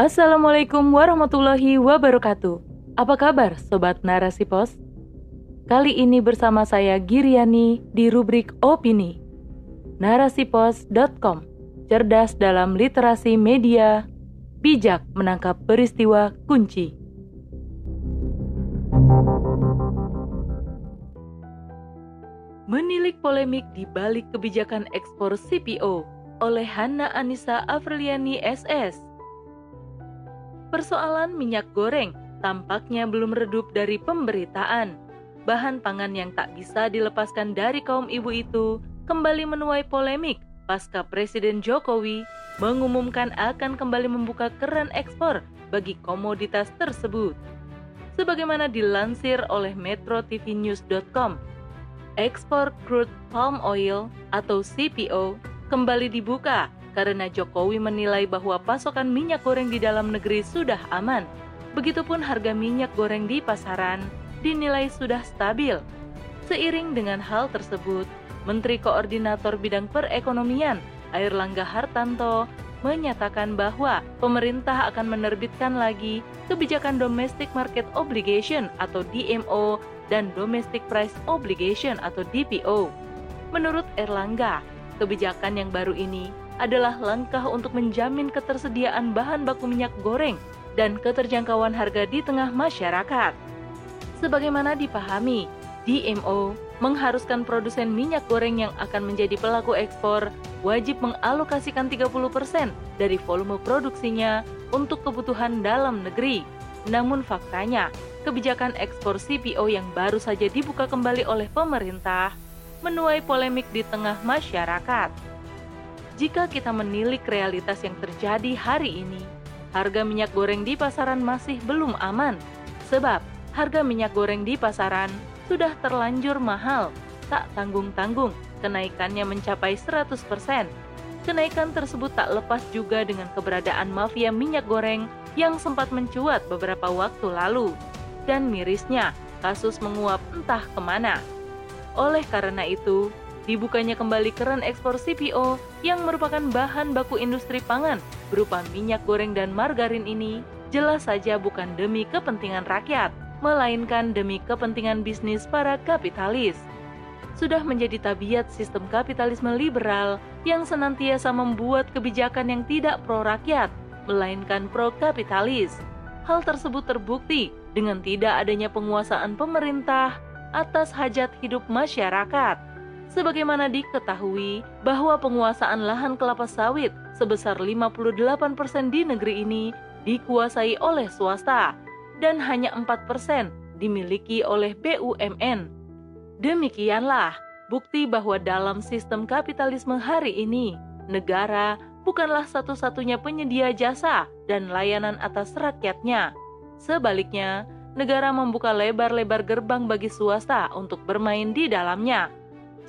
Assalamualaikum warahmatullahi wabarakatuh. Apa kabar Sobat Narasi Pos? Kali ini bersama saya Giriani di rubrik Opini. Narasipos.com Cerdas dalam literasi media, bijak menangkap peristiwa kunci. Menilik polemik di balik kebijakan ekspor CPO oleh Hanna Anissa Afriliani SS. Persoalan minyak goreng tampaknya belum redup dari pemberitaan. Bahan pangan yang tak bisa dilepaskan dari kaum ibu itu kembali menuai polemik pasca Presiden Jokowi mengumumkan akan kembali membuka keran ekspor bagi komoditas tersebut. Sebagaimana dilansir oleh metrotvnews.com, ekspor crude palm oil atau CPO kembali dibuka karena Jokowi menilai bahwa pasokan minyak goreng di dalam negeri sudah aman. Begitupun harga minyak goreng di pasaran dinilai sudah stabil. Seiring dengan hal tersebut, Menteri Koordinator Bidang Perekonomian Air Langga Hartanto menyatakan bahwa pemerintah akan menerbitkan lagi kebijakan Domestic Market Obligation atau DMO dan Domestic Price Obligation atau DPO. Menurut Erlangga, kebijakan yang baru ini adalah langkah untuk menjamin ketersediaan bahan baku minyak goreng dan keterjangkauan harga di tengah masyarakat. Sebagaimana dipahami, DMO mengharuskan produsen minyak goreng yang akan menjadi pelaku ekspor wajib mengalokasikan 30% dari volume produksinya untuk kebutuhan dalam negeri. Namun faktanya, kebijakan ekspor CPO yang baru saja dibuka kembali oleh pemerintah menuai polemik di tengah masyarakat. Jika kita menilik realitas yang terjadi hari ini, harga minyak goreng di pasaran masih belum aman, sebab harga minyak goreng di pasaran sudah terlanjur mahal, tak tanggung-tanggung, kenaikannya mencapai 100%. Kenaikan tersebut tak lepas juga dengan keberadaan mafia minyak goreng yang sempat mencuat beberapa waktu lalu. Dan mirisnya, kasus menguap entah ke mana. Oleh karena itu, dibukanya kembali keran ekspor CPO yang merupakan bahan baku industri pangan berupa minyak goreng dan margarin ini jelas saja bukan demi kepentingan rakyat, melainkan demi kepentingan bisnis para kapitalis. Sudah menjadi tabiat sistem kapitalisme liberal yang senantiasa membuat kebijakan yang tidak pro rakyat, melainkan pro kapitalis. Hal tersebut terbukti dengan tidak adanya penguasaan pemerintah atas hajat hidup masyarakat. Sebagaimana diketahui bahwa penguasaan lahan kelapa sawit sebesar 58% di negeri ini dikuasai oleh swasta dan hanya 4% dimiliki oleh BUMN. Demikianlah bukti bahwa dalam sistem kapitalisme hari ini, negara bukanlah satu-satunya penyedia jasa dan layanan atas rakyatnya. Sebaliknya, negara membuka lebar-lebar gerbang bagi swasta untuk bermain di dalamnya.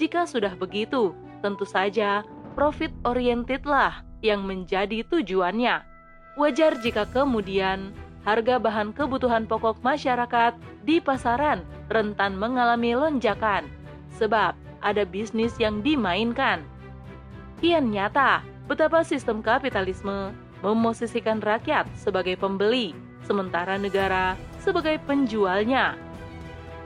Jika sudah begitu, tentu saja profit orientedlah yang menjadi tujuannya. Wajar jika kemudian harga bahan kebutuhan pokok masyarakat di pasaran rentan mengalami lonjakan, sebab ada bisnis yang dimainkan. Kian nyata betapa sistem kapitalisme memosisikan rakyat sebagai pembeli, sementara negara sebagai penjualnya.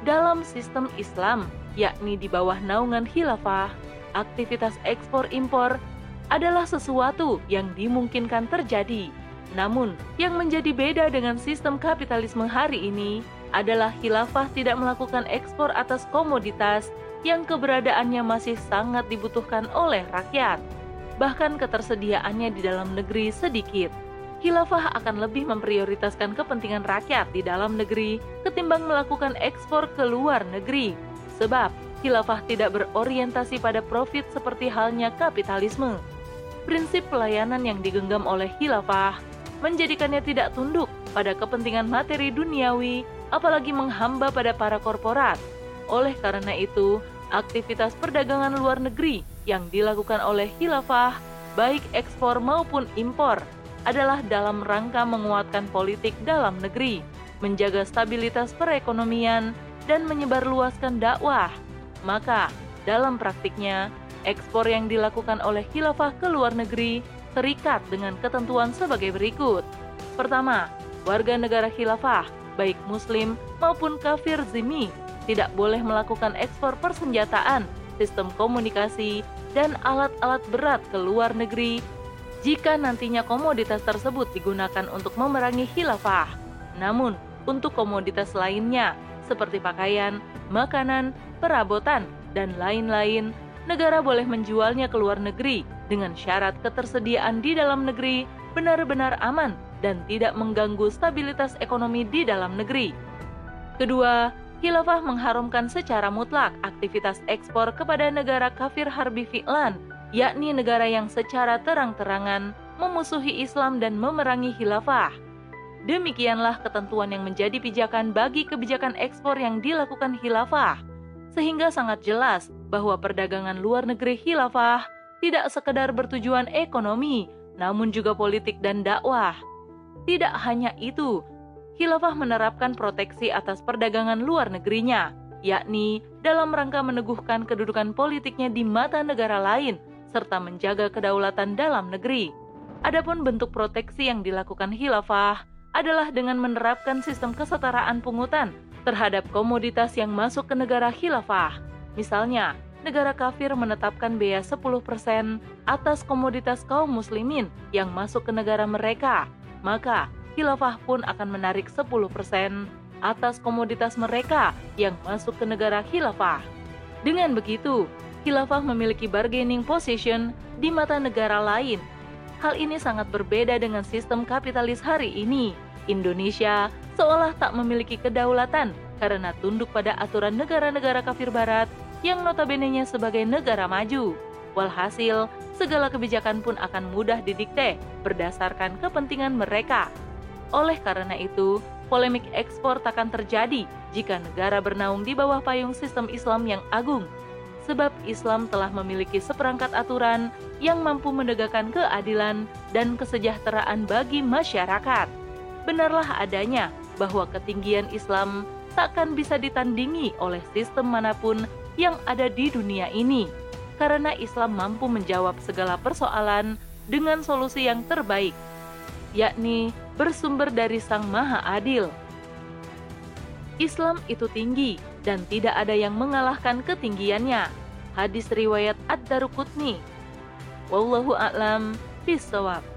Dalam sistem Islam, yakni di bawah naungan khilafah, aktivitas ekspor-impor adalah sesuatu yang dimungkinkan terjadi namun, yang menjadi beda dengan sistem kapitalisme hari ini adalah khilafah tidak melakukan ekspor atas komoditas yang keberadaannya masih sangat dibutuhkan oleh rakyat. Bahkan ketersediaannya di dalam negeri sedikit. Khilafah akan lebih memprioritaskan kepentingan rakyat di dalam negeri ketimbang melakukan ekspor ke luar negeri. Sebab khilafah tidak berorientasi pada profit seperti halnya kapitalisme. Prinsip pelayanan yang digenggam oleh khilafah menjadikannya tidak tunduk pada kepentingan materi duniawi, apalagi menghamba pada para korporat. Oleh karena itu, aktivitas perdagangan luar negeri yang dilakukan oleh khilafah, baik ekspor maupun impor, adalah dalam rangka menguatkan politik dalam negeri, menjaga stabilitas perekonomian, dan menyebarluaskan dakwah. Maka, dalam praktiknya, ekspor yang dilakukan oleh khilafah ke luar negeri terikat dengan ketentuan sebagai berikut. Pertama, warga negara khilafah, baik muslim maupun kafir zimi, tidak boleh melakukan ekspor persenjataan, sistem komunikasi, dan alat-alat berat ke luar negeri jika nantinya komoditas tersebut digunakan untuk memerangi khilafah. Namun, untuk komoditas lainnya seperti pakaian, makanan, perabotan, dan lain-lain, negara boleh menjualnya ke luar negeri dengan syarat ketersediaan di dalam negeri benar-benar aman dan tidak mengganggu stabilitas ekonomi di dalam negeri. Kedua, Khilafah mengharumkan secara mutlak aktivitas ekspor kepada negara kafir harbi fi'lan, yakni negara yang secara terang-terangan memusuhi Islam dan memerangi khilafah. Demikianlah ketentuan yang menjadi pijakan bagi kebijakan ekspor yang dilakukan khilafah, sehingga sangat jelas bahwa perdagangan luar negeri khilafah tidak sekedar bertujuan ekonomi, namun juga politik dan dakwah. Tidak hanya itu, khilafah menerapkan proteksi atas perdagangan luar negerinya, yakni dalam rangka meneguhkan kedudukan politiknya di mata negara lain serta menjaga kedaulatan dalam negeri. Adapun bentuk proteksi yang dilakukan khilafah adalah dengan menerapkan sistem kesetaraan pungutan terhadap komoditas yang masuk ke negara khilafah. Misalnya, negara kafir menetapkan bea 10% atas komoditas kaum muslimin yang masuk ke negara mereka. Maka, khilafah pun akan menarik 10% atas komoditas mereka yang masuk ke negara khilafah. Dengan begitu, khilafah memiliki bargaining position di mata negara lain. Hal ini sangat berbeda dengan sistem kapitalis hari ini. Indonesia seolah tak memiliki kedaulatan karena tunduk pada aturan negara-negara kafir barat yang notabene-nya sebagai negara maju. Walhasil, segala kebijakan pun akan mudah didikte berdasarkan kepentingan mereka. Oleh karena itu, polemik ekspor takkan terjadi jika negara bernaung di bawah payung sistem Islam yang agung. Sebab Islam telah memiliki seperangkat aturan yang mampu menegakkan keadilan dan kesejahteraan bagi masyarakat. Benarlah adanya bahwa ketinggian Islam takkan bisa ditandingi oleh sistem mana pun yang ada di dunia ini, karena Islam mampu menjawab segala persoalan dengan solusi yang terbaik, yakni bersumber dari Sang Maha Adil. Islam itu tinggi dan tidak ada yang mengalahkan ketinggiannya. Hadis riwayat Ad-Daruqutni. Wallahu a'lam bishawab.